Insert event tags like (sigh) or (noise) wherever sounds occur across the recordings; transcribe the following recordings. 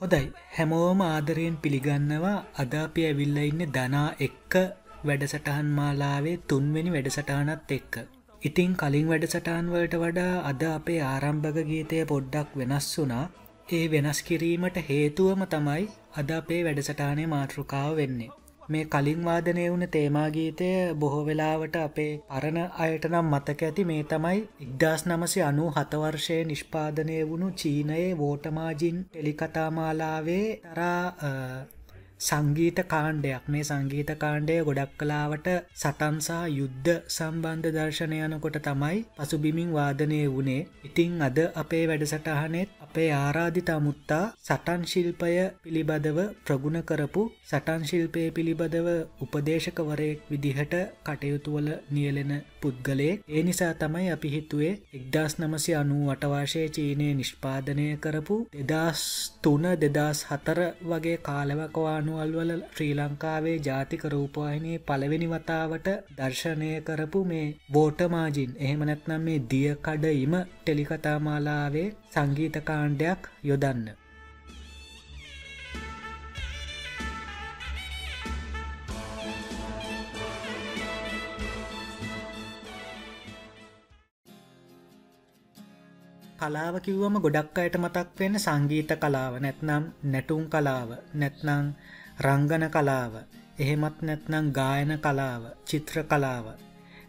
හොදයි හැමෝම ආදරයෙන් පිළිගන්නවා අද අපි ඇවිල්ල ඉන්න දනා එක්ක වැඩසටහන් මාලාවේ තුන්වෙනි වැඩසටහනත් එක්ක. ඉතිං කලින් වැඩසටහන්වලට වඩා අද අපේ ආරම්භක ගීතය පොඩ්ඩක් වෙනස් වුනා ඒ වෙනස් කිරීමට හේතුවම තමයි අද අපේ වැඩසටානය මාතෘකාව වෙන්නේ. මේ කලින් වාදනය වුණ තේමාගීතය බොහෝ වෙලාවට අපේ පරණ අයට නම් මතක ඇති. මේ තමයි ඉක්දස් නමසි අනු හතවර්ෂය නිෂ්පාදනය වුණු චීනයේ වෝටමාජින් ටෙලිකතාමාලාවේ තරා සංගීත කාණ්ඩයක්. මේ සංගීත කාණ්ඩය ගොඩක් කලාවට සටන්සා යුද්ධ සම්බන්ධ දර්ශනය යනකොට තමයි පසුබිමින් වාදනය වුණේ. ඉතිං අද අපේ වැඩසටහනෙත් අපේ ආරාධිතාමුත්තා සටන් ශිල්පය පිළිබඳව ප්‍රගුණ කරපු සටන් ශිල්පය පිළිබඳව උපදේශකවරයෙක් විදිහට කටයුතුවල නියලෙන පුද්ගලේ ඒ නිසා තමයි අපි හිතුවේ එක්දස් නමසි අනු වටවාශය චීනය නිෂ්පාදනය කරපු දෙදස් තුන දෙදස් හතර වගේ කාලවකවානු අනුවල්වල ශ්‍රී ලංකාවේ ජාතික රූපවාහිනයේ පළවෙනි වතාවට දර්ශනය කරපු මේ බෝටමාජින් එහෙමනැත්නම් මේ දිය කඩඉම ටෙලිකතාමාලාවේ සංගීත කාණ්ඩයක් යොදන්න. කලාව කිව්වම ගොඩක් අයට මතක් වෙන සංගීත කලාව නැත්නම් නැටුම් කලාව නැත්නං රංගන කලාව. එහෙමත් නැත්නම් ගායන කලාව චිත්‍ර කලාව.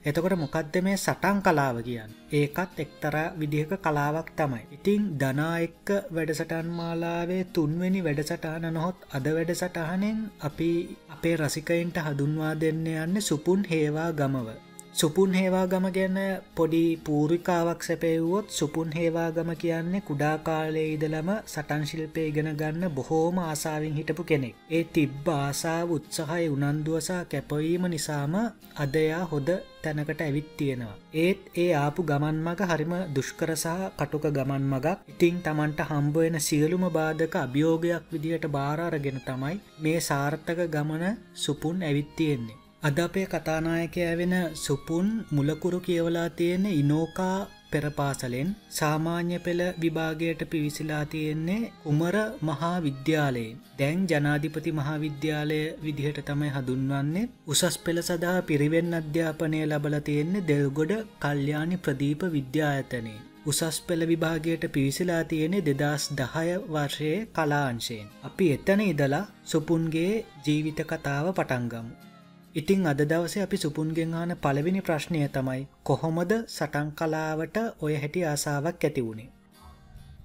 එතකොට මොකක්ද මේ සටන් කලාව කියන්න? ඒකත් එක්තරා විදිහක කලාවක් තමයි. ඉතිං දනා එක්ක වැඩසටන් මාලාවේ තුන්වෙනි වැඩසටහන නොහොත් අද වැඩසටහනෙන් අපි අපේ රසිකයින්ට හඳුන්වා දෙන්න යන්න සුපුන් හේවා ගමව. සුපුන් හේවාගම ගැන පොඩි පූරිකාවක් සැපෙව්වොත් සුපුන් හේවාගම කියන්නේ කුඩා කාලේ ඉදලම සටන් ශිල්පය ඉගෙන ගන්න බොහෝම ආසාාවෙන් හිටපු කෙනෙක්. ඒ තිබ්බ ආසාාව උත්සහය උනන්දුවසා කැපවීම නිසාම අදයා හොද තැනකට ඇවිත් තියෙනවා. ඒත් ඒ ආපු ගමන් මග හරිම දුෂ්කරසාහ කටුක ගමන් මගක් ඉතිං තමන්ට හම්බුවෙන සියලුම බාධක අභියෝගයක් විදිහට බාරාරගෙන තමයි මේ සාර්ථක ගමන සුපුන් ඇවිත් තියෙන්නේ. අද අපේ කතානායකය වෙන සුපුන් මුලකුරු කියවලා තියෙන ඉනෝකා පෙරපාසලෙන් සාමාන්‍ය පෙළ විභාගයට පිවිසිලා තියෙන්නේ උමර මහා විද්‍යාලයෙන් දැන් ජනාධිපති මහාවිද්‍යාලය විදිහට තමයි හඳුන්වන්නේ උසස් පෙළ සඳහා පිරිවෙන් අධ්‍යාපනය ලබල තියෙන්නේ දෙල්ගොඩ කල්්‍යානි ප්‍රදීප විද්‍යායතනයේ උසස් පෙළ විභාගයට පිවිසිලා තියෙනෙ දෙදස් දහය වර්ෂයේ කලාංශයෙන්. අපි එතන ඉදලා සුපුන්ගේ ජීවිත කතාව පටන්ගමු. ඉතිං අද දවසේ අපි සුපුන්ගෙන් ආන පළවෙනි ප්‍රශ්නය තමයි කොහොමද සටන් කලාවට ඔය හැටි ආසාාවක් ඇති වුණේ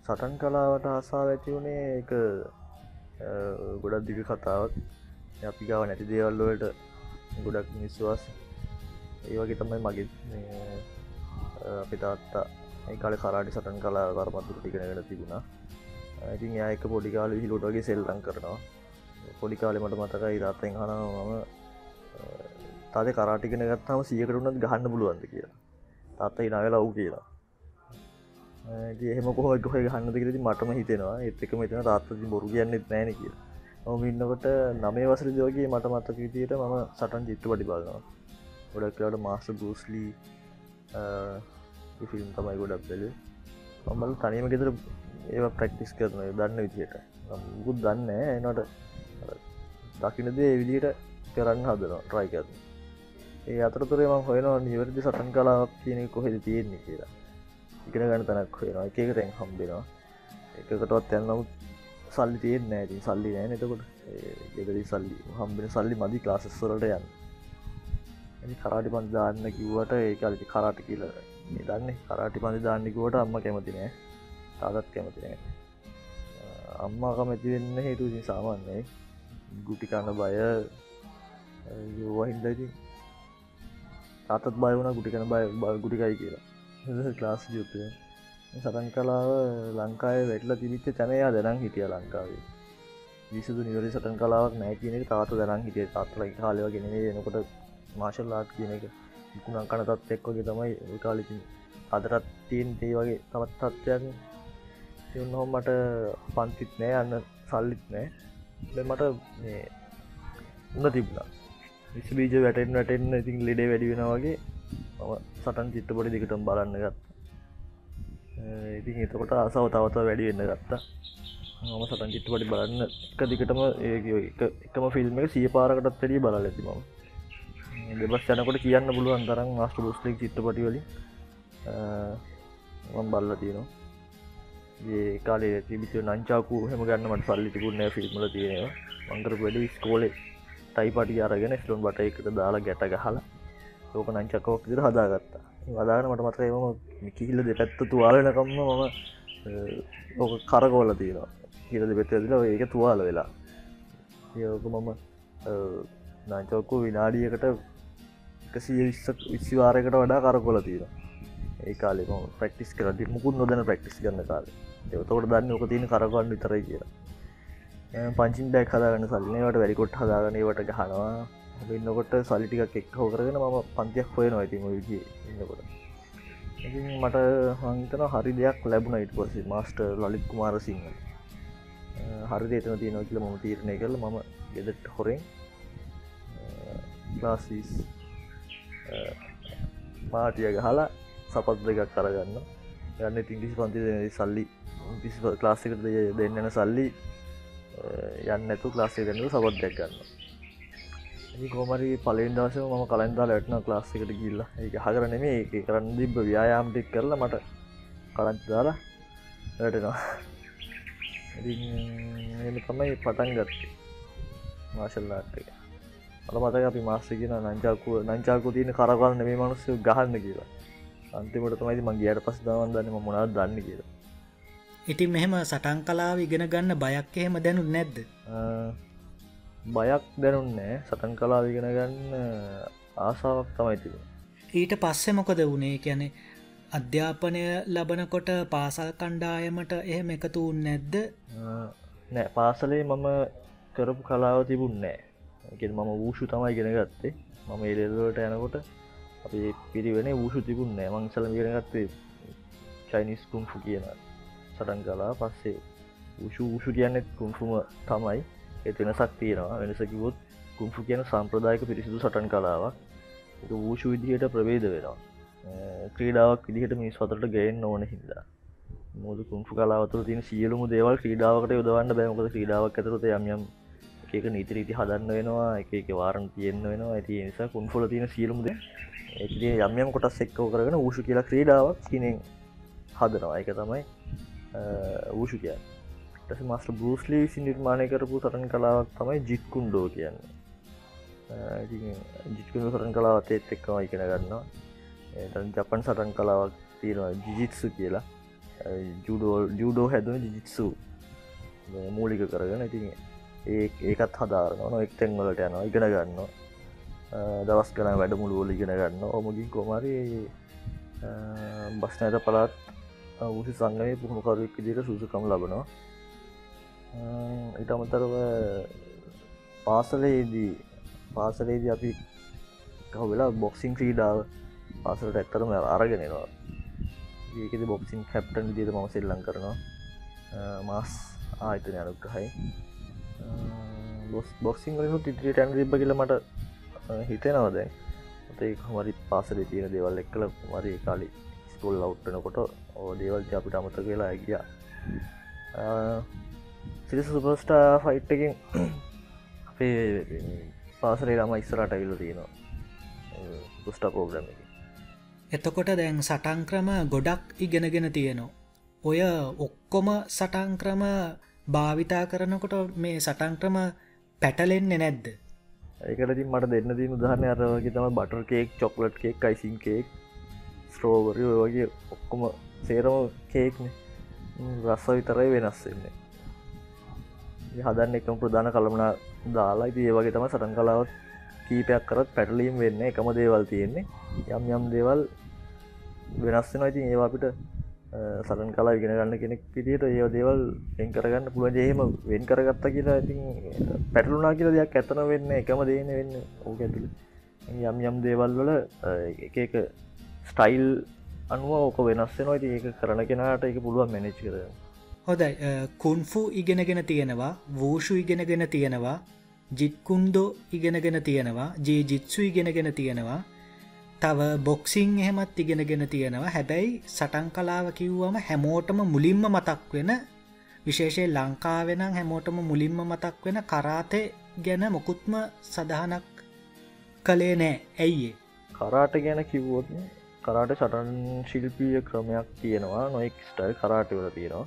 සටන් කලාවට ආසාාව ඇති වුණේ එක ගොඩක් දිග කතාවක්. අපි ගාව නැති දේවල්ලට ගොඩක් නිස්වාස් ඒ වගේ තමයි මගේ අපි තාත්තා ඒ කාල කරාටි සටන් කලා කරමත්තුර ටිකනගෙන තිබුණා. ඉතින් ඒක පොඩිකාල හිලුටගේ සෙල්ලං කරනවා. පොඩිකාලෙමට මතකයි රත්තෙන් හනම තාද කරාටිගෙන ගත්තාම සියකරුණත් ගහන්න පුළුවන්ද කියලා. තාත්ත ඉනාවෙලා වූ කියලා. එහෙම කොහ ගොහ ගහන්න කිරති මටම හිතෙනවා. එත්තක මෙතන තාත්තති බොරු කියන්නෙත් නෑන කිය ඔම ඉන්නකොට නමේ වසර දෝගේ මට මත්තක විතියට මම සටන් චිත්තු පටි බලනවා ගොඩක්ලාට මාස්ට බූස්ලී ෆිල්ම් තමයි ගොඩක් බැලේ මමල් තනීම ගෙතර ඒවා ප්‍රක්ටිස් කරන දන්න විදියට. මුකුත් දන්න එනට දකිනදේ විදියට කරන්න හදනවා ට්‍රයි කරන ඒ අතරතුරේ මං හොයනවා නිවැරදි සටන් කලාවක් කියන කොහෙද තියෙන්නේ කියලා. ඉගෙන ගන්න තැනක් හොයෙනවා. එක තැන් හම්බෙනවා. එකකටවත් යන්නමුත් සල්ලි තියෙන් නෑති සල්ලි නෑ නතකොට ගෙදරි සල්ලි හම්බෙන සල්ලි මදි ලාසස්වලට යන්න. ඇනි කරාටි පන්ද දාන්න කිව්වට ඒ අලිති කරාට කියල දන්න. කරාටි පන්දි දාන්නෙකුවට අම්ම කැමති නෑ තාදත් කැමති නෑ අම්මා කමැති වෙන්න හේතු සාමාන්‍යයි ගුටිකන්න බය යෝවහින්දති තාතත් බය වුණ ගුටිකන බය බල් ගුටිකයි කියලා. (laughs) ක්ලාස් යුත්තය සටන් කලාව ලංකාය වැටල තිබිච්ච තැනයා දැනන් හිටිය ලංකාවේ. විසුදු නිවරි සටන් කලාවක් නෑ කියනෙ තාත දැනන් හිටිය. තාත්ලයි කාලව ගෙනේ එනකොට මාශල්ලාත් කියන එක ඉකුණන් කනතත් එක්වගේ තමයි කාලිති අදරත් තියෙන් ඒ වගේ තමත් තත්ත්වයන් එවන්නහොම මට පන්තිත් නෑ අන්න සල්ලිත් නෑ මට උන්න තිබ්ලා විස් බීජ වැටෙන් වැටෙන්න්න ඉතින් ලෙඩේ වැඩි වෙන වගේ මම සටන් චිත්ත පොඩි දෙකටම් බලන්න ගත්ත. ඉතින් එතකොට අසාව තවත වැඩි වෙන්න ගත්තා. මම සටන් චිත්‍රපටි බලන්න එක දිකටම ඒ එකම ෆිල්ම් එක සිය පාරකටත් තැරී බල ඇති මම. දෙබස් යනකොට කියන්න පුළුවන් තරම් මස්ට බස්ලික් චිත්‍රපටි වලින් මම් බල්ල තියෙනවා. ඒ කාලේ තිබිච නංචාකු හෙම ගන්නමට සල්ලි තිබුණ ෆිල්ම්ල තියෙනවා. මංකර වැඩ ස්කෝලේ ටයි පටි අරගෙන ස්ටෝන් බට එකට දාලා ගැට ගහලා ඕක නංචකෝක් දිර හදාගත්තා. වදාගන මට මතක එම කිහිල්ල දෙ පැත්ත තුවාලනකම්ම මම ඕක කරකෝල තියෙනවා. හිරද පෙත්තදිල ඒක තුවාල වෙලා. යෝක මම නංචෝක්කු විනාඩියකට එකසිය විස්ස විශ්වාරයකට වඩා කරකොල තියෙන ඒ කාලෙම ප්‍රක්ටිස් කරට මුකුත් නොදන ප්‍රක්ටිස් ගන්න කාල. එවතකොට දන්න ඕක තියෙන කරගන්න විතරයි කියලා. පංචින් ඩැක් හදාගන්න සල්ලනවට වැඩිකොට් හදාගනීවට ගහනවා. ඉන්නකොට සලිටිකක් එක් හෝ කරගෙන මම පන්තියක් හොය නොයිති විදිිය ඉන්නකොට. මට හංතන හරි දෙයක් ලැබුණ ඉට පසේ මස්ට ලලික් කුමාර සිංහ හරි දේතන තියනෝ කියල මම තීරණය කරල මම ගෙදට හොරෙන් ලාසිස් පාටිය ගහලා සපත් දෙකක් කරගන්න යන්න ඉතිංගිසි පන්ති සල්ලි ලාසිකට දෙන්නන සල්ලි යන්න ඇතු ලාසේ ගන්නු සබත් දැක් ගන්න. කෝමරි පලෙන් දවස ම කලන්දා ලටන ලාස්සකට ගිල්ල ඒ හකර නෙමේ ඒ කරන්න දිබ ව්‍යයාම්ටික් කරලා මට කරන්ති දාලා වැටෙනවා. එම තමයි පටන් ගත්තේ. මාශල්ලාට එක. අල මතක අපි මාස්සගෙන නංචාකුව නංචාකු තියන කරගල් නෙමේ මනුස්සය ගහන්න කියලා. අන්තිමට තමයි මංගේයට පස් දවන් දන්නම මොනාද දන්න කියලා. ඉතින් මෙහෙම සටන් කලාව ඉගෙන ගන්න බයක් එහෙම දැනු නැද්ද? බයක් දැනුන්නෑ සටන් කලාව ඉගෙන ගන්න ආසාාවක් තමයි තිබ ඊට පස්සෙ මොකද වුණේ කියැනෙ අධ්‍යාපනය ලබනකොට පාසල් කණ්ඩායමට එහෙම එකතු නැද්ද? නෑ. පාසලේ මම කරපු කලාව තිබුන්නෑ එක මම වූෂු තමයි ගෙන ගත්තේ. මම ඒලෙදවට යනකොට අපි පිරිවෙන වූෂු තිබුන්නෑ මංසල ගෙන ගත්තේ චයිනිස් කුම්ෆු කියන සටන් කලා පස්සේ වෂු වෂු කියන්නෙත් කුම්ෆුම තමයි. එත් වෙනසක් තියෙනවා. වෙනසකිවොත් කුම්ෆු කියන සම්ප්‍රදායක පිරිසිදු සටන් කලාවක්. වූෂු විදිහයට ප්‍රවේද වෙනවා. ක්‍රීඩාවක් විදිහට මිනිස් වතට ගයෙන් ඕන හින්දා. මුද කුම්පු කලාවතුර තින සියලුම දේවල් ක්‍රීඩාවකට යොදවන්න බෑමක ක්‍රීඩාවක් ඇතරත යම්යම් එක නීතිරීති හදන්න වෙනවා. එක එක වාරන් තියෙන්න්න වෙනවා. ඇති නිසා කුන්ෆොල තියෙන සියලුම්ද ඒ යම්යම් කොටස් එක්කෝ කරගෙන ූෂු කියලා ක්‍රීඩාවක් තිනෙන් හදනවා. එක තමයි ඌෂු කිය ටස මස්ට බෘස්ලි විසි නිර්මාණය කරපු සටන් කලාවක් තමයි ජිත්කුන්්ඩෝ කියන්න. ජිත්කුණු සටන් කලාවත් ඒත් එක්කම ඉගෙන ගන්නවා. ජපන් සටන් කලාවක් තියෙනවා ජිජිත්සු කියලා. ජුඩෝ ජුඩෝ හැදුව ජිජිත්සු. මූලික කරගෙන ඉතින් ඒ ඒකත් හදාරන නො එක්තැන්වලට යනවා ඉගෙන ගන්න දවස් කන වැඩ මුළුවල ඉගෙන ගන්න ඕමගින් කොමරි බස්නයට පලාත් උසි සංගය පුහුණුකරුවක් විදිට සුසුකම් ලබනවා. ඉට අමතරව පාසලේදී පාසලේදී අපි කහවෙලා බොක්සිං ක්‍රීඩාව පාසලට ඇත්තරම අරගෙනවා ඒකෙද බොක්සින් කැප්ටන් විදිට මම සෙල්ලං කරනවා. මස් ආයතන අනුක්කහයි බොස් බොක්සිං වලු ටිටියට ඇන් රිබ කියල මට හිතෙනවද ඒ හමරි පාසල තියෙන දේවල් එක්කල මරි කාලි ස්කෝල් ලව්ටනකොට ඕ දේවල්ති අපිට අමත කියලා ඇගිය සිරිස සුපස්ටා ෆයිට්ටකින් (clears throat) අපේ පාසරේ ළම ඉස්සරට ඇවිල තියෙනවා. පුස්ට පෝග්‍රම එතකොට දැන් සටන්ක්‍රම ගොඩක් ඉගෙනගෙන තියෙනවා. ඔය ඔක්කොම සටන්ක්‍රම භාවිතා කරනකොට මේ සටන්ක්‍රම පැටලෙන්නේ නැද්ද? ඒකටති මට දෙන්න දී උදාහරණය අරවගේ තම butter cake chocolate cake icing cake strawberry වගේ ඔක්කොම සේරම කේක්න රස්ස විතරයි වෙනස් වෙන්නේ. හදන්න එකම ප්‍රධාන කළමනා දාලා ඉති ඒවගේ තම සටන් කලාවත් කීපයක් කරත් පැටලීම් වෙන්න. එකම දේවල් තියෙන්නේ. යම් යම් දේවල් වෙනස්සෙන ඉතින් ඒවා අපිට සටන් කලා ඉගෙන ගන්න කෙනෙක් පිටියට ඒ දේවල් එන් කරගන්න පුළුවන්. ඒහෙම වෙන් කරගත්ත කියලා ඉතින් පැටලුනා කියලා දෙයක් ඇතන වෙන්න එකම දේන වෙන්න ඕක ඇතුළ යම් යම් දේවල් වල එක ස්ටයිල් අනුව ඕක වෙනස්සෙනවා ඒක කරන කෙනට එක පුළුවන් මැනෙච් කර හොදයි කුන්ෆු ඉගෙනගෙන තියෙනවා වූෂු ඉගෙනගෙන තියෙනවා ජිත්කුන්දෝ ඉගෙනගෙන තියෙනවා ජී ජිත්සු ඉගෙනගෙන තියෙනවා. තව බොක්සිං එහෙමත් ඉගෙනගෙන තියෙනවා. හැබැයි සටන් කලාව කිව්වම හැමෝටම මුලින්ම මතක් වෙන විශේෂය ලංකාවෙනම් හැමෝටම මුලින්ම මතක් වෙන කරාතය ගැන මොකුත්ම සඳහනක් කළේ නෑ. ඇයිඒ කරාට ගැන කිව්වොත් කරාට සටන් ශිල්පිය ක්‍රමයක් තියෙනවා. නොෙක් ස්ටල් කරාටවල තියෙනවා.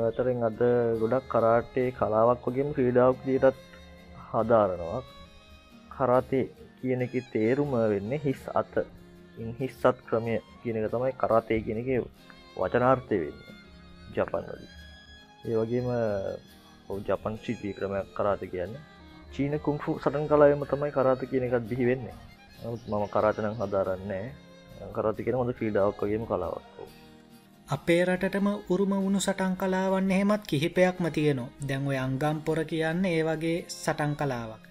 ඇතරෙන් අද ගොඩක් කරාටේ කලාවක් වගේම ක්‍රීඩාවක් දියටත් හදාරනවා. කරාතේ කියන එක තේරුම වෙන්න හිස් අත. හිස්සත් ක්‍රමය කියනක තමයි කරාතය කියනක වචනාර්ථය වෙන්න ජපන්වල ඒ වගේම ජපන් ශිල්පී ක්‍රමයක් කරාත කියන්න. චීන කුම්ෆු සටන් කලායම තමයි කරාත කියන එකත් බිහි වෙන්නේ. මම කරාතනං හදාරන්නේ කරතිකෙන හොඳ ක්‍රීඩාවක් වගේම කලාවක්. අපේ රටටම උරුම වුණු සටන් කලාවන්න එහෙමත් කිහිපයක්ම තියෙනවා. දැන් ඔය අංගම් පොර කියන්න ඒ වගේ සටන් කලාවක්.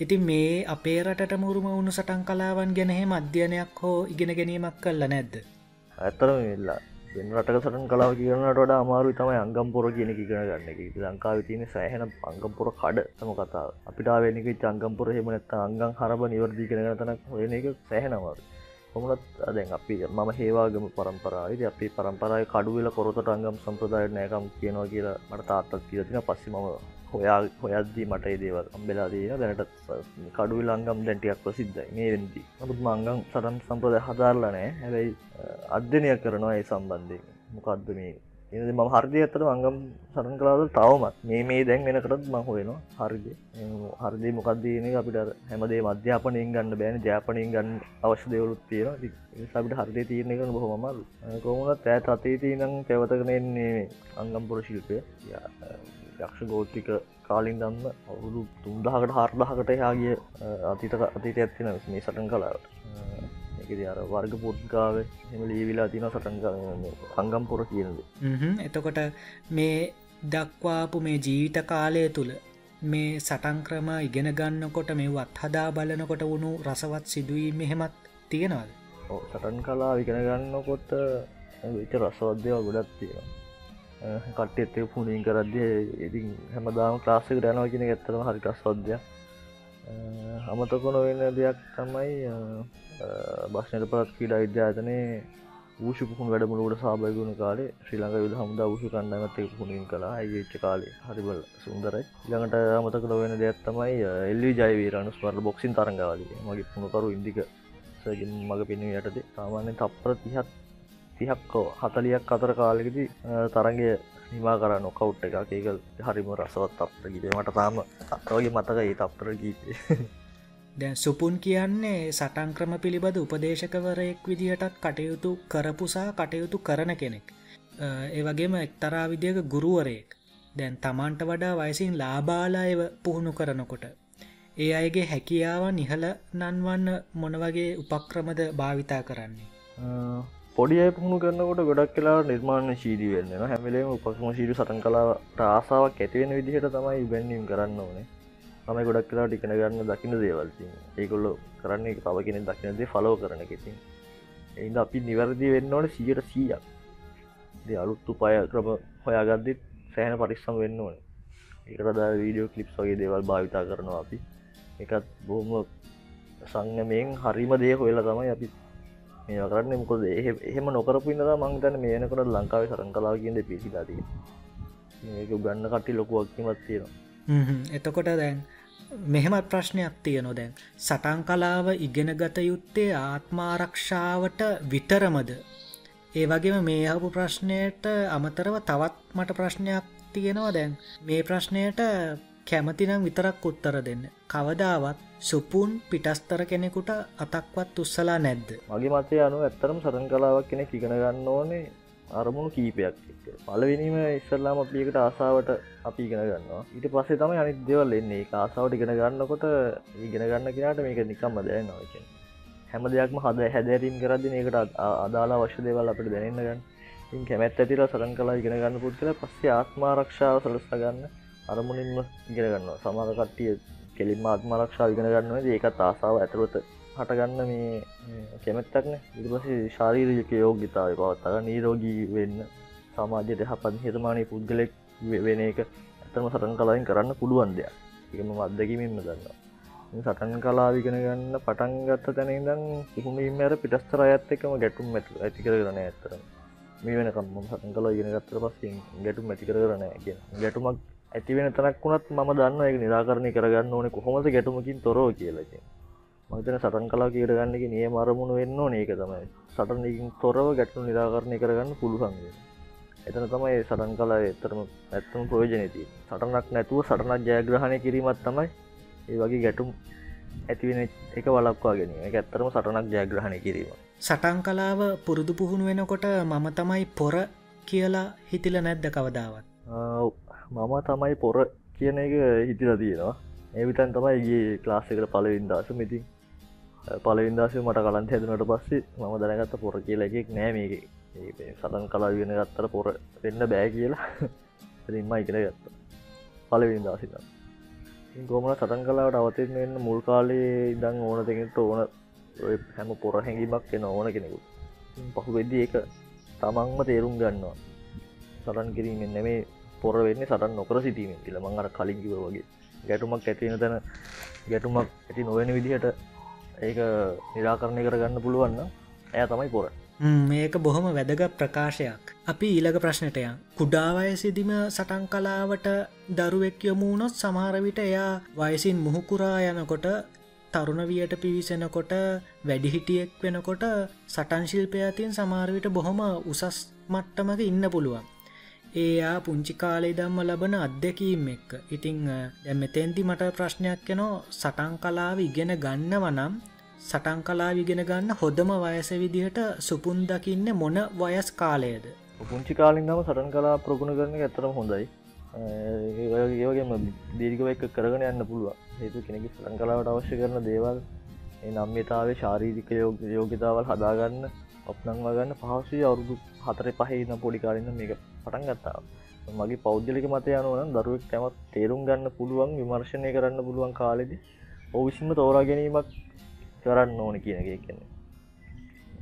ඉතින් මේ අපේ රට මුරුම වුණු සටන් කලාවන් ගැනහෙම අධ්‍යයනයක් හෝ ඉගෙන ගැනීමක් කල්ල නැද්ද? ඇත්තරම වෙල්ලා වෙන රටක සටන් කලාව කියනට වඩා අමාරු තමයි අංගම්පොර කියන ඉගෙන ගන්න එක. ලංකාව තියන සෑහෙන අංගම්පොර කඩ තම කතා අපිට වෙනක චංගම්පොර හෙමනත්ත අංගම් හරබ නිවර්දී කෙන තනක් වෙන එක සෑහෙනවාද කොමලත් අදැන් අපි මම හේවාගම පරම්පරායිද අපි පරම්පරයි කඩුවෙල කොරොතට අංගම් සම්ප්‍රදාය නෑකම් කියනවා කියලා මට තාත්තත් කියතින පස්සි මම හොයා හොයද්දී මට දේවල් අම්බෙලා දීන දැනට කඩුව ලංගම් දැන්ටියක් ප්‍රසිද්ධයි. මේ වෙන්දි. නමුත් මංගම් සටන් සම්ප්‍රදය හදාරලනෑ හැබැයි අධ්‍යනය කරනවා ඒ සම්බන්ධය මොකක්ද මේ? එ ම හරදය ඇතර අංගම් සටන් කලාද තවමත්. මේ මේ දැන් වෙනකටත් මං හොයෙනවා. හරිද. හරිදි මොකක්දන අපිට හැමදේ මධ්‍යාපනයෙන් ගන්න බෑන ජාපනයෙන් ගන්න අවශ්‍ය දෙවලුත් තියෙන සබිට හරිදය තියරණ එක බොහොමල් කොමුණත් ඇත් අතේ තියනම් පැවතකනෙන්නේ අංගම්පුර ශිල්පය යක්ෂ ගෝත්තික කාලින් දම්ම අවුරුදු තුන්දහකට හර්දහකට යාගේ අතීත අතීත ඇත්තින මේ සටන් කලාවට එකද අර වර්ග පුද්ගාව එම ලීවිලා තින සටන් අංගම්පොර කියනද. එතකොට මේ දක්වාපු මේ ජීවිත කාලය තුළ මේ සටන් ක්‍රම ඉගෙන ගන්නකොට මේ වත් හදා බලනකොට වුණු රසවත් සිදුවීම මෙහෙමත් තියෙනවද? සටන් කලා ඉගෙන ගන්නකොට විච රසවද්‍යව ගොඩත් තියෙනවා කට්ටෙත්තේ පුුණින් කරද්දිය ඉතින් හැමදාම ක්ලාස්සක දැනව කියෙන ඇත්තරම හරි රස්වද්‍යයක් අමතකොන වෙන්න දෙයක් තමයි බස්නට පත් කීඩ විද්‍යාතනය වූෂ පුහුණ වැඩමුළුවට සාභයගුණ කාලේ ශ්‍රී ලංඟ යුද හමුද වුෂු කණ්ඩමත පුුණින් කලා අයච්ච කාලේ හරිබල සුන්දරයි. ළඟට අමතක වෙන දෙයක් තමයි එල්ලි ජයවීරනු ස්මරල බොක්සින් තරංගවාලේ මගේ පුුණකරු ඉන්දික සගින් මඟ පෙනී යටතේ. සාමාන්‍ය තප්පර තිහත් තිහක්කෝ හතලියක් අතර කාලෙකති තරගේ නිවා කර නොකවුට් එක ඒක හරිම රසවත් අප්‍ර ගීපේ මට තාම අතවගේ මතක ඒ තප්‍ර ගීපේ (laughs) දැන් සුපුන් කියන්නේ සටන් ක්‍රම පිළිබඳ උපදේශකවරයෙක් විදිහටත් කටයුතු කරපුසා කටයුතු කරන කෙනෙක්. ඒ වගේම එක්තරා විදික ගුරුවරයෙක්. දැන් තමන්ට වඩා වයසින් ලාබාලායව පුහුණු කරනකොට ඒ අයගේ හැකියාව නිහල නන්වන්න මොනවගේ උපක්‍රමද භාවිතා කරන්නේ පොඩිය පුහුණු කරනකොට ගොඩක් කියලා නිර්මාණ ශීදී වෙන්න හැමිලේම උපක්ම ශීරු සටන් කලා ආසාාවක් ඇතිවෙන විදිහට තමයි ඉබැන්නීම් කරන්න ඕනේ. තමයි ගොඩක් කියලා ටිකන ගන්න දකින දේවල්ති ඒකොල්ලො කරන්නේ තව කෙනෙ දකිනදේ ෆලෝ කරන කෙතින් එයිද අපි නිවැරදි වෙන්න ඕන සියට සීයක් ද අලුත්තු පය ක්‍රම හොයාගද්දිත් සෑහන පරිස්සම් වෙන්න ඕන. ඒකටද වීඩියෝ කලිප් වගේ දේවල් භාවිතා කරනවා අපි. එකත් බොහොම සංගමයෙන් හරිම දේ හොයලා තමයි අපි මේ කරන්න මොකද? එහෙම නොකරපු ඉන්නද මංතන මේනකට ලංකාව සරන් කලාව කියද පිසිලාතිය ඒක ගන්න කටි ලොකුවක්කිමත් තියෙනවා. එතකොට දැන් මෙහෙමත් ප්‍රශ්නයක් තියනො දැන්. සටන් කලාව ඉගෙන ගත යුත්තේ ආත්මාරක්ෂාවට විතරමද? ඒ වගේම මේ අහපු ප්‍රශ්නයට අමතරව තවත් මට ප්‍රශ්නයක් තියෙනවා දැන්. මේ ප්‍රශ්නයට කැමතිනම් විතරක් උත්තර දෙන්න. කවදාවත් සුපුන් පිටස්තර කෙනෙකුට අතක්වත් උත්සලා නැද්ද? මගේ මතය අනු ඇත්තරම් සරන් කලාවක් කෙනෙ ඉගෙන ගන්න ඕනේ අරමුණු කීපයක් පලවිනීම ඉස්සල්ලාම අපිකට ආසාාවට අපි ඉගෙන ගන්නවා. ඊට පස්සේ තම අනි දෙවල් එන්නේ. ආසාාවට ඉගෙන ගන්නකොට ඉගෙන ගන්න කියට මේක නිකම්ම දෑනවා හැම දෙයක්ම හද හැදැරීම් කරදදි ඒකට අදාලා වශ්‍ය දේවල් අපට දැනන්න ගන්න. කැමැත් ඇතිර සරන් කලා ඉගෙන ගන්න පුද්ගල පස්සේ ආත්මාරක්ෂාව සලස්ස ගන්න. අරමුණින්ම ඉගෙන ගන්නවා. සමාර කට්ටිය කෙලින් මාත්ම රක්ෂා ඉගෙන ගන්නවා ඒකත් ආසාාව ඇතුරත හටගන්න මේ කෙමැත්තක්න ඉරිපස ශාරීරජක යෝගිතාව පවත්තක නීරෝගී වෙන්න සමාජයට හපත් හිතමානය පුද්ගලෙක් වෙන එක ඇතම සටන් කලායින් කරන්න පුළුවන් දෙයක්. එකම අත්දැකීමෙන්ම දන්නවා. සටන් කලාවිගෙන ගන්න පටන් ගත්ත තැනඉදම් සිහුණීමර පිටස්තර අයත් එකම ගැටුම් ඇති ඇති කරගන ඇතරම මේ වෙනකම් ම සතන් කලා ඉගෙන ගත්තර පස්සේ ගැටුම් ඇති කරන කිය ගැටුමක් ඇතිවෙන තනක් වුණත් ම දන්න එක නිරාකරණය කරගන්න ඕන කොහොමද ගැටුමකින් තොරෝ කියලක මතන සටන් කලා කියර ගන්නක නිය මරමුණ වෙන්න ඒක තමයි. සටනකින් තොරව ගැටු නිරාකරණය කරගන්න පුළුවන්ගේ එතන තමයි සටන් කලා එතරම ඇත්තම ප්‍රෝජනති සටනක් නැතුව සටනක් ජයග්‍රහණය කිරීමත් තමයි ඒ වගේ ගැටුම් ඇතිවෙන එක වලක්වා ගැන එක ඇත්තරම සටනක් ජයග්‍රහණය කිරීම. සටන් කලාව පුරුදු පුහුණු වෙනකොට මම තමයි පොර කියලා හිතිල නැද්ද කවදාවත් මම තමයි පොර කියන එක හිතිල තියෙනවා. ඒවිතන් තමයිගේ ක්ලාස්සකට පලවින්දාස මිතින් පලවින්දාස මට කලන්ත හැදනට පස්සේ මම දැනගත්ත පොර කියල එකෙක් නෑ මේක. සටන් කලා වෙන ගත්තර පොර වෙන්න බෑ කියලා. (laughs) ඉන්ම ඉගෙන ගත්ත. පලවින්දාසින්න ගොමන සටන් කලාවට අවතෙන් වෙන්න මුල් කාලේ ඉදං ඕන දෙකට ඕන හැම පොර හැඟීමක් එෙන ඕන කෙනෙකු පහු වෙද්දි එක තමන්ම තේරුම් ගන්නවා. සටන් කිරීමෙන් නෙමේ පොර වෙන්න සටන් නොකර සිටීමෙන් කියල. මංගර කලින්කිව වගේ. ගැටුමක් ඇතිවෙන තැන ගැටුමක් ඇති නොවෙන විදිහට ඒක නිරාකරණය කරගන්න පුළුවන්න ඇය තමයි පොර. මේක බොහොම වැදග ප්‍රකාශයක්. අපි ඊළඟ ප්‍රශ්නටයන් කුඩාවයසිදිම සටන් කලාවට දරුවෙක් යොමුණොත් සමහරවිට එයා වයසින් මුහුකුරා යනකොට තරුණවියට පිවිසෙනකොට වැඩිහිටියෙක් වෙනකොට සටන්ශිල්පය අතින් සමාරවිට බොහොම උසස් මට්ටමක ඉන්න පුළුවන්. ඒයා පුංචි කාලේ දම්ම ලබන අත්දැකීම් එක්ක. ඉතිං දැමෙතැන්ති මට ප්‍රශ්නයක් යනෝ සටන් කලාව ඉගෙන ගන්නව නම් සටන් කලා විගෙන ගන්න හොදම වයස විදිහට සුපුන් දකින්න මොන වයස් කාලයද? පුංචි කාලින්දම සටන් කලා ප්‍රගුණ කරන ඇතරම හොඳයි. ඒවගේම දීර්ගව එක කරගෙන යන්න පුළුව හේතු කෙනෙක සටන් කලාවට අවශ්‍ය කරන දේවල් නම්්‍යතාවේ ශාරීරික යෝගතාවල් හදාගන්න ඔප්නංවා ගන්න පහසුයි අවුරුදු හතර පහහින පොඩිකාරන්න මේක පටන් ගත්තා. මගේ පෞද්ගලික මත යනුවන දරුවක් කැමත් තේරුම් ගන්න පුළුවන් විමර්ශණය කරන්න පුළුවන් කාලෙදි ඔවිසිම තෝරා ගැනීමක් කරන්න ඕන කියන එක කියන්න.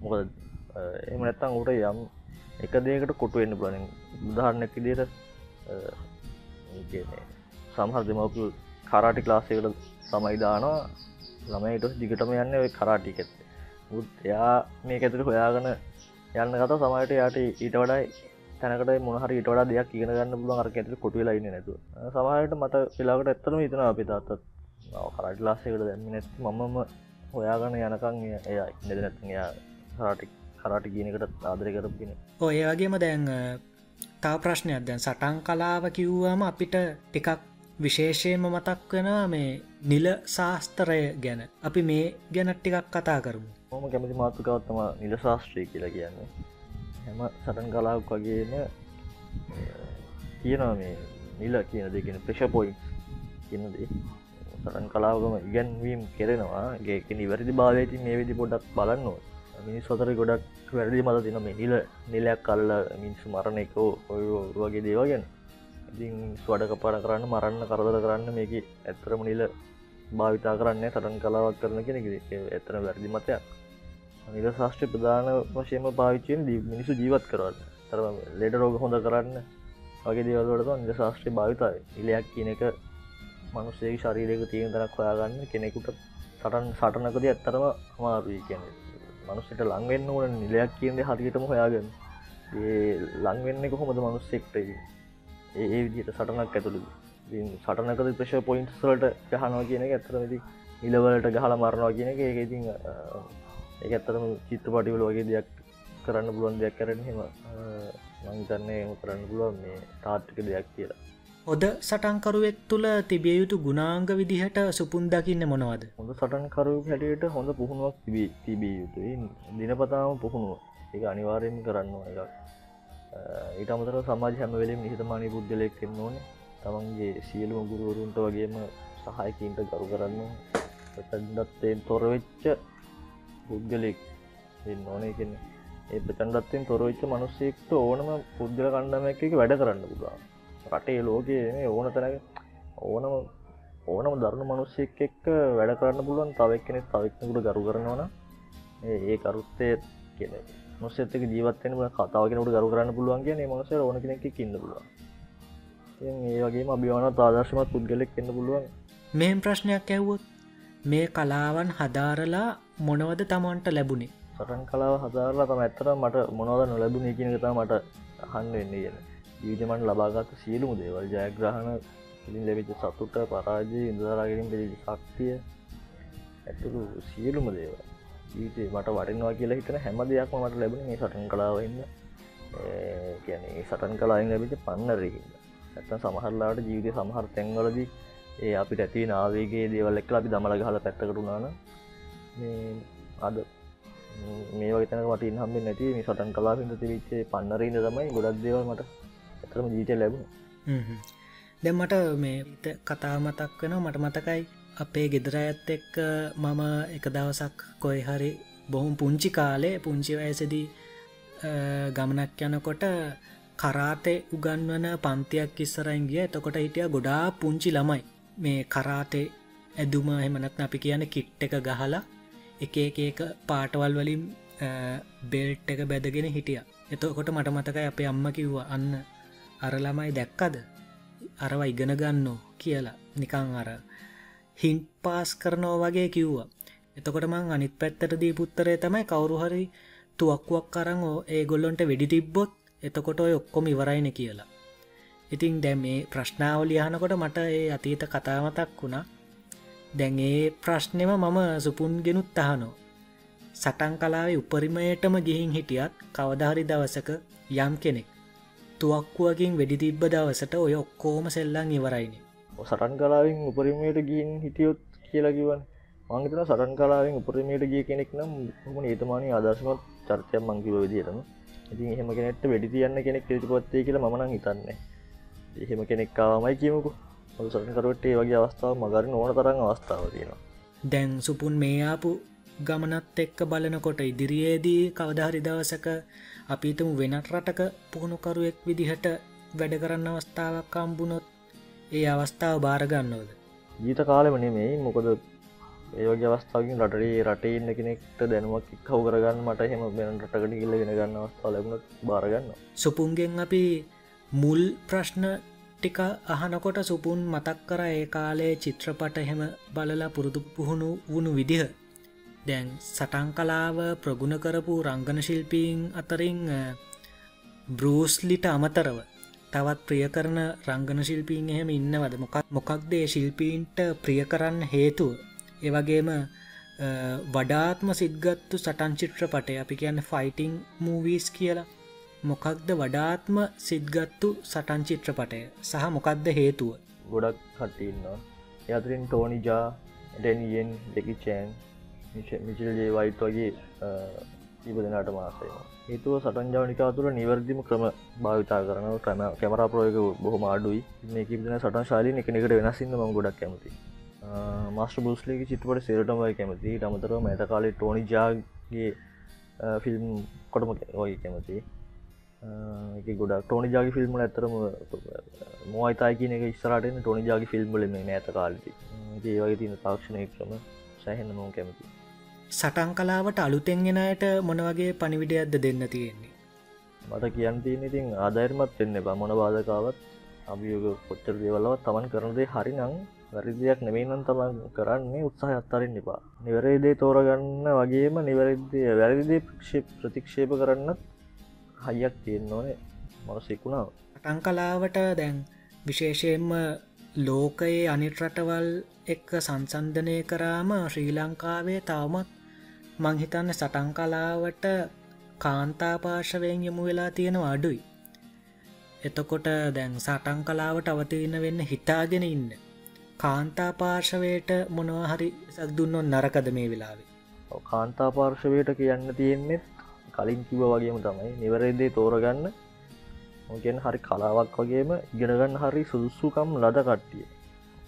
මොකද එම නැත්තං උට යම් එක දේකට කොටුවෙන්න්න බලන උදාහරණැක දිට සමහර දෙමපු කරාටි ක්ලාසයකට සමයිදානවා ළමයිට දිගටම යන්න ඔය කරාටිකෙත් උත් එයා මේ ඇතුර හොයාගන යන්න කත සමයට යාට ඊට වඩයි තැනකට මොහර ඉට වඩා දෙයක් ඉගෙන ගන්න පුළුවන් අර ඇතුර කොටුවෙලා ඉන්න නැතු සමහයට මට පිලාකට ඇත්තරම හිතන අපි තාත්තත් කරට ලාස්සයකට දැම්ම නැත් මමම හොයාගන්න යනකං එය ඉඳ නැත්න යා කරාටි කරාට කියනකට ආදරය කරපගෙන ඔය වගේම දැන් තා ප්‍රශ්නයක්. දැන් සටන් කලාව කිව්වම අපිට ටිකක් විශේෂයම මතක් වෙන මේ නිල ශාස්තරය ගැන. අපි මේ ගැනත් ටිකක් කතා කරමු. හොම කැමති මාතෘකවත්තම නිල ශාස්ත්‍රය කියලා කියන්නේ හැම සටන් කලාවක් වගේම කියනවා මේ නිල කියන දෙගෙන ප්‍රශ පොයින් කියනදේ සටන් කලාවකම ඉගැන්වීම් කෙරෙනවා. ගේක නිවැරදි භාවයති මේ විදි පොඩක් බලන්නවා මිනිස් සතර ගොඩක් වැරදි මත තින මේ නිල නිලයක් කල්ල මිනිස්සු මරණ එකෝ ඔය වගේ දේවගෙන ඉතින් ස්වඩ කපාට කරන්න මරන්න කරදර කරන්න මේක ඇත්තරම නිල භාවිතා කරන්න සටන් කලාවක් කරන කෙනෙ ඇතන වැරදි මතයක්. නිල ශාස්ත්‍ර ප්‍රධාන වශයම පාවිච්චයෙන් දී මිනිසු ජීවත් කරන්න තර ලෙඩ රෝග හොඳ කරන්න. වගේ දේවල්ලට නිල ශාස්ත්‍රය භාවිතාව. ඉලයක් කියන එක මනුස්සේ ශරීරයක තියෙන තරක් හොයාගන්න කෙනෙකුට සටන් සටනකද ඇත්තරම අමාරුයි කියන්නේ. මනුස්සට ලංවෙන්න ඕන නිලයක් කියන්ද හරියටම හොයාගන්න. ඒ ලංවෙන්න කොහොමද මනුස්සෙක්ට ඒ විදිට සටනක් ඇතුළු සටනකද ප්‍රශ පොයින්ට් සලට ගහනවා කියන එක ඇතරමති ඉලවලට ගහල මරණවා කියන එක. ඒක ඒ ඇත්තරම චිත්ත පටිවල වගේ දෙයක් කරන්න පුළුවන් දෙයක් කරන හෙම මංතන්නේ එම කරන්න පුළුවන් මේ තාර්ටික දෙයක් කියලා. හොද සටන්කරුවෙක් තුළ තිබිය යුතු ගුණාංග විදිහට සුපුන් දකින්න මොනවද? හොඳ සටන්කරු හැටියට හොඳ පුහුණුවක් තිබී තිබිය යුතුයි. දිනපතාම පුහුණුව. එක අනිවාරයෙන් කරන්න එකක්. ඊට අමතර සමාජ හැම වෙලෙම නිහිතමානී පුද්ගලයෙක් එන්න ඕන. තමන්ගේ සියලුම ගුරුවරුන්ට වගේම සහයකින්ට ගරු කරන්න ප්‍රචන්ඩත්තයෙන් තොරවෙච්ච පුද්ගලෙක් එන්න ඕනේ. කෙන ඒ ප්‍රචන්ඩත්තයෙන් තොරවෙච්ච මනුස්සෙක්ට ඕනම පුද්ගල කණ්ඩමැක එක වැඩ කරන්න පුළා රටේ ලෝකයේ ඕන තැනක ඕනම ඕනම දරුණු මනුස්සෙක් එක්ක වැඩ කරන්න පුළුවන්. තවක් කෙනෙ තවක්නකුට ගරු කරනවන ඒ කරුත්තය කියන මොස්සෙත්තක ජීවත්තෙන කතාවකෙනට ගරු කරන්න පුළුවන් කිය මනස ඕන කෙනෙක් ඉන්න පුළුවන්. ඒ වගේ අභිවාන තාදර්ශමත් පුද්ගලෙක් එන්න පුළුවන්. මෙම ප්‍රශ්නයක් ඇව්වොත් මේ කලාවන් හදාරලා මොනවද තමන්ට ලැබුණේ? සටන් කලාව හදාරලා තම ඇත්තර මට මොනවද නොලැබුණ එකනකතා මට අහන්න වෙන්නේ කියන ජීවිතමට ලබාගත්ත සියලුම දේවල් ජයග්‍රහණ ඉින් ලැබිච සතුට පරාජය ඉඳදරාගෙනින් පිළිි ශක්තිය ඇතුළු සියලුම දේව ජීවිතේ මට වටිනවා කියලා හිතන හැම දෙයක්ම මට ලැබෙන මේ සටන් කලාවන්න කියන්නේ සටන් කලායින් ලැබිච පන්නරහින්න ඇත්තන් සමහරලාට ජීවිතය සමහර තැන්වලදී ඒ අපිට ඇති නාවේගේ දේවල් එක්ල අපි දමල හල පැත්තකටුනාන අද මේ වගතන වටින් හම්බ නැති මේ සටන් කලා පිට තිවිච්චේ පන්නරන්න තමයි ගොඩක් දේවල් මට ඇතරම ජීත ලැබුණ. දැම්මට මේ කතා මතක් වෙන මට මතකයි අපේ ගෙදර ඇත් එක්ක මම එක දවසක් කොයි හරි බොහොම පුංචි කාලේ පුංචි වයසදී ගමනක් යනකොට කරාතේ උගන්වන පන්තියක් ඉස්සරයින් ගිය. එතකොට හිටිය ගොඩා පුංචි ළමයි. මේ කරාතේ ඇදුම එමනත් අපි කියන කිට් එක ගහලා එක එක එක පාටවල් වලින් බෙල්ට් එක බැදගෙන හිටිය. එතකොට මට මතකයි අපේ අම්ම කිව්ව අන්න අර ළමයි දැක්කද? අරව ඉගෙන ගන්නෝ කියලා. නිකං අර හින් පාස් කරනෝ වගේ කිව්වා. එතකොට මං අනිත් පැත්තට දී පුත්තරය තමයි කවුරුහරි තුවක්කුවක් කරං ඒ ගොල්ලොන්ට වෙඩි තිබ්බොත් එතකොට ඔය ඔක්කොම ඉවරයින කියලා. ඉතින් දැම් මේ ප්‍රශ්නාවලියහනකොට මට ඒ අතීත කතාමතක් වුණා. දැන් ඒ ප්‍රශ්නෙම මම සුපුන්ගෙනුත් අහනෝ සටන් කලාවේ උපරිමයටම ගිහින් හිටියත් කවදහරි දවසක යම් කෙනෙක් තුවක්කුවකින් වෙඩි තිබ්බ දවසට ඔය ඔක්කෝම සෙල්ලං ඉවරයිනි. සටන් කලාවෙන් උපරිමයට ගින් හිටියොත් කියලාකිවන් මංගතන සටන් කලාවෙන් උපරිමයට ගිය කෙනෙක් නම් හොම ඒතමානී අදර්ශමත් චර්තයක් මංකිව විදිරම ඉතින් එහෙම කෙනෙට වෙඩි තියන්න කෙනෙක් ටිපොත්තේ කියලා මනං හිතන්නේ. එහෙම කෙනෙක්කාවමයි කියමුකු. සටකරුවටේ වගේ අවස්ථාව මගරින් ඕන තරන් අවස්ථාව තියෙනවා. දැන් සුපුන් මේ ආපු ගමනත් එක්ක බලනකොට ඉදිරියේදී කවධහරි දවසක අපිතම වෙනත් රටක පුහුණුකරුවෙක් විදිහට වැඩ කරන්න අවස්ථාවක් කම්බුණොත් ඒ අවස්ථාව භාරගන්නෝද ජීත කාලෙම නෙමෙයි. මොකද ඒවගේ අවස්ථාවකින් රටේ රටේ ඉන්න කෙනෙක්ට දැනුවක් කව කරගන්න මට හෙම වෙන රටකට කිල්ල ගෙන ගන්න අවස්ථා ලැබුණ බාරගන්න සුපුන්ගෙන් අපි මුල් ප්‍රශ්න ටික අහනකොට සුපුන් මතක් කර ඒ කාලේ චිත්‍රපට එහෙම බලලා පුරුදු පුහුණු වුණු විදිහ. දැන් සටන් කලාව ප්‍රගුණ කරපු රංගන ශිල්පීන් අතරින් බෘස්ලිට අමතරව තවත් ප්‍රිය කරන රංගන ශිල්පීන් එහෙම ඉන්නවද? මොකක් මොකක්දේ ශිල්පීන්ට ප්‍රිය කරන්න හේතුව? ඒවගේම වඩාත්ම සිද්ගත්තු සටන් චිත්‍රපටය අපි කියන්න ෆයිටිං මූවීස් කියලා. මොකක්ද වඩාත්ම සිද්ගත්තු සටන් චිත්‍රපටය? සහ මොකක්ද හේතුව? ගොඩක් කටඉන්නවා යතරින් ටෝනිජා ඩැනියෙන් දෙකිචෑන් මිචල්ජේ වයිට් වගේ ඉබදනාට මාසය ඒතුව සටන් ජවනිකා තුළ නිවර්දිම ක්‍රම භාවිතා කරන ක්‍රම කැමරා ප්‍රෝයක බොහොම අඩුයි. මේකන සටන් ශාලි එකනෙකට වෙනසින්න ම ගොඩක් කැමති මස්ට බුස්ලේක චිත්වට සේරටමයි කැමති අමතරව මෑත කාලේ ටෝනි ජාගේ ෆිල්ම් කොටම වගේ කැමති ගොඩ ටෝනි ජාගි ෆිල්ම් ඇතරම මෝයිතයි කියන එක ස්රටන ටොනි ජාගි ෆිල්ම්බල මේ ඇත කාලති ඒ වගේ තින තාක්ෂණය ක්‍රම සැහෙන මෝ කැමති සටන් කලාවට අලුතෙන්ගෙනයට මොනවගේ පනිවිඩයක්ද දෙන්න තියෙන්නේ? මට කියන් තියන ඉතින් ආධර්මත් වෙන්න බ මොන බාධකාවත් අභියෝග කොච්චර දේවල්ලවත් තමන් කරනදේ හරි නං වැරදියක් නෙමේනම් තමන් කරන්නේ උත්සාහ අත්තරින් එපා. නිවරේදේ තෝරගන්න වගේම නිවැරදිය වැරදිදේ ප්‍රතික්ෂේප කරන්නත් හයියක් තියෙන්න ඕනේ මනසෙකුණාව අටන් කලාවට දැන් විශේෂයෙන්ම ලෝකයේ අනිටරටවල් එක්ක සංසන්ධනය කරාම ශ්‍රී ලංකාවේ තවමත් මංහිතන්න සටන් කලාවට කාන්තාපාර්ශවයෙන් යමු වෙලා තියෙනවා අඩුයි. එතකොට දැන් සටන් කලාවට අවතියන්න වෙන්න හිතාගෙන ඉන්න කාන්තා පාර්ශවයට මොනවා හරි සක් දුන්නොත් නරකද මේ වෙලාවේ? කාන්තා පාර්ශවයට කියන්න තියෙන්නෙත් කලින් කිව වගේම තමයි නිවරේදේ තෝරගන්න. මොකෙන් හරි කලාවක් වගේම ඉගෙනගන්න හරි සුදුස්සුකම් ලද කට්ටිය.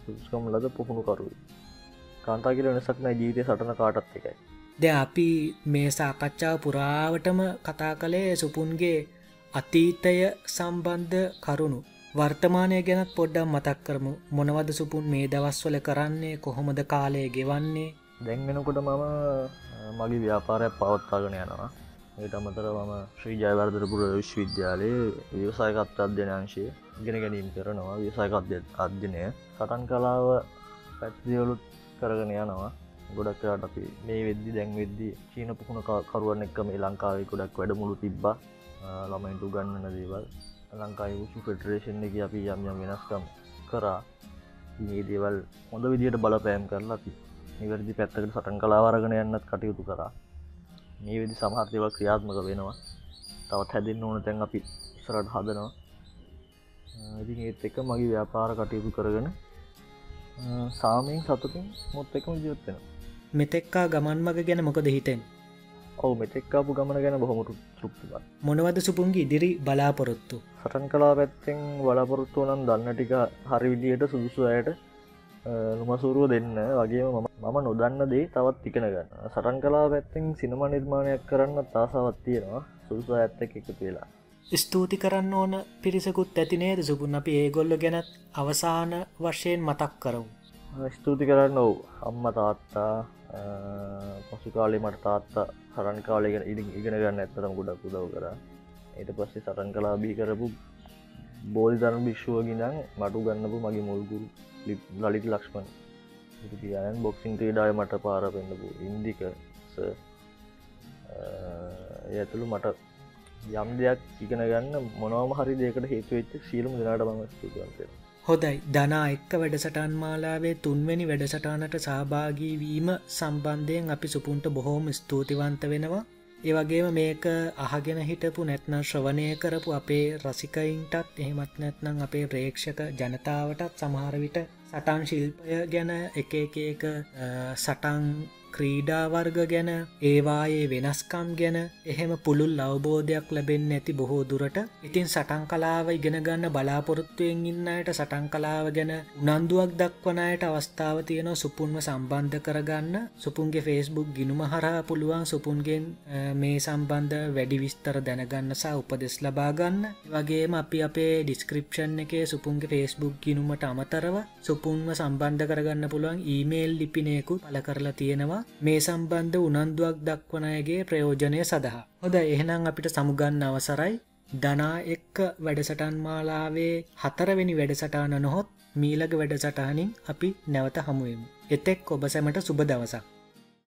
සුදුස්කම් ලද පුහුණු කරුයි කාන්තා කියල වෙනසක් නෑ ජීවිතය සටන කාටත් එකයි. ද අපි මේ සාකච්ඡාව පුරාවටම කතා කළේ සුපුන්ගේ අතීතය සම්බන්ධ කරුණු. වර්තමානය ගැනත් පොඩ්ඩම් මතක් කරමු. මොනවද සුපුන් මේ දවස්වල කරන්නේ? කොහොමද කාලය ගෙවන්නේ? දැන්වෙනකොට මම මගේ ව්‍යාපාරයක් පවත්තාගෙන යනවා ඒට අමතර මම ශ්‍රී ජයවර්ධරපුර විශ්වවිද්‍යාලයේ ව්‍යවසායකත් අධ්‍යනංශය ගෙන ගැනීම් කරනවා. ව්‍යසායකත් අධ්‍යනය සටන් කලාව පැත්දියවලුත් කරගෙන යනවා. ගොඩක්ට අපි මේ වෙද්දි දැන් වෙද්දි චීන පුහුණ කරුවන් එක්ක මේ ලංකාවේ ගොඩක් වැඩ මුළු තිබ්බා ළමයින්ටු ගන්නන දේවල්. ලංකායි වුසු ෆෙඩරේෂන් එක අපි යම් යම් වෙනස්කම් කරා. මේ දේවල් හොඳ විදියට බලපෑම් කරලා අපි නිවැරදි පැත්තකට සටන් කලාවරගෙන යන්නත් කටයුතු කරා. මේ විදි සමහර්තයව ක්‍රියාත්මක වෙනවා. තවත් හැදෙන්න්න ඕන තැන් අපි ඉසරට හදනවා. ඉතින් ඒත් එක මගේ ව්‍යාපාර කටයුතු කරගෙන සාමයෙන් සතුටින් මොත් එකම ජීවත්වෙන මෙතෙක්කා ගමන් මග ගැන මොකද හිටෙන් ඔව මෙතෙක්කාපු ගමන ගැන බොහොමට තෘප්තිවත් මොනවද සුපුන්ගේ ඉදිරි බලාපොරොත්තු? සටන් කලා පැත්තෙන් බලාපොරොත්තුව නම් දන්න ටික හරි විදියට සුදුසු අයට නොමසුරුව දෙන්න. වගේ මම නොදන්න දේ තවත් ඉගෙන ගන්න සටන් කලා පැත්තෙන් සිනම නිර්මාණයක් කරන්න තාසාවත් තියෙනවා. සුදුස ඇත්ත එකතු වෙලා. ස්තුති කරන්න ඕන පිරිසකුත් ඇතිනේද සුපුන් අපි ඒගොල්ල ගැනත් අවසාන වශයෙන් මතක් කරවු ස්තුති කරන්න ඔවු අම්ම තාත්තා පසු කාලේ මට තාත්තා සරන් කාලගෙන ඉඩි ඉගෙන ගන්න ඇත්තරම් ගොඩක් උදව කර. එයට පස්සේ සටන් කලා බී කරපු බෝධි ධර්ම භික්ෂුවගිනම් මටු ගන්නපු මගේ මුල්ගුරු ලලිති ලක්ෂ්මන් තියන් බොක්සිං ක්‍රීඩාය මට පාර පෙන්න්නපු ඉන්දික ඇතුළු මට යම් දෙයක් ඉගෙන ගන්න මොනවම හරි දෙකට හේතුවෙච්ච සීලම දෙනාට මම ස්තුතිවන්තේ හොදයි දනා එක්ක වැඩසටන් මාලාවේ තුන්වැනි වැඩසටානට සහභාගී වීම සම්බන්ධයෙන් අපි සුපුන්ට බොහෝම ස්තුතිවන්ත වෙනවා. ඒවගේම මේක අහගෙන හිටපු නැත්නම් ශ්‍රවණය කරපු අපේ රසිකයින්ටත් එහෙමත් නැත්නම් අපේ ප්‍රේක්ෂක ජනතාවටත් සමහරවිට සටන් ශිල්පය ගැන එක එක සටන් ක්‍රීඩාවර්ග ගැන ඒවායේ වෙනස්කම් ගැන එහෙම පුළුල් අවබෝධයක් ලැබෙන් ඇති බොහෝ දුරට ඉතින් සටන් කලාව ඉගෙනගන්න බලාපොරොත්තුවෙන් ඉන්නයට සටන් කලාව ගැන උනන්දුවක් දක්වනයට අවස්ථාව තියෙන සුපුන්ම සම්බන්ධ කරගන්න. සුපුන්ගේ ෆේස්බුක් ගිනුම හරහා පුළුවන් සුපුන්ගෙන් මේ සම්බන්ධ වැඩි විස්තර දැනගන්න සහ උපදෙස් ලබාගන්න වගේම අපි අපේ ඩිස්ක්‍රපෂන් එකේ සුපුන්ගේ ෆේස්බුක් ගිනුමට අමතරව සුපුන්ම සම්බන්ධ කරගන්න පුළුවන් ඊමේල් ලිපිනයකුත් පල කරලා තියෙනවා. මේ සම්බන්ධ උනන්දුවක් දක්වන අයගේ ප්‍රයෝජනය සඳහා. හොද එහෙනම් අපිට සමුගන්න අවසරයි දනා එක්ක වැඩසටන් මාලාවේ හතරවෙනි වැඩසටාන නොහොත් මීලග වැඩසටහනින් අපි නැවත හමුවමු. එතෙක් ඔබ සැමට සුබ දවසක්.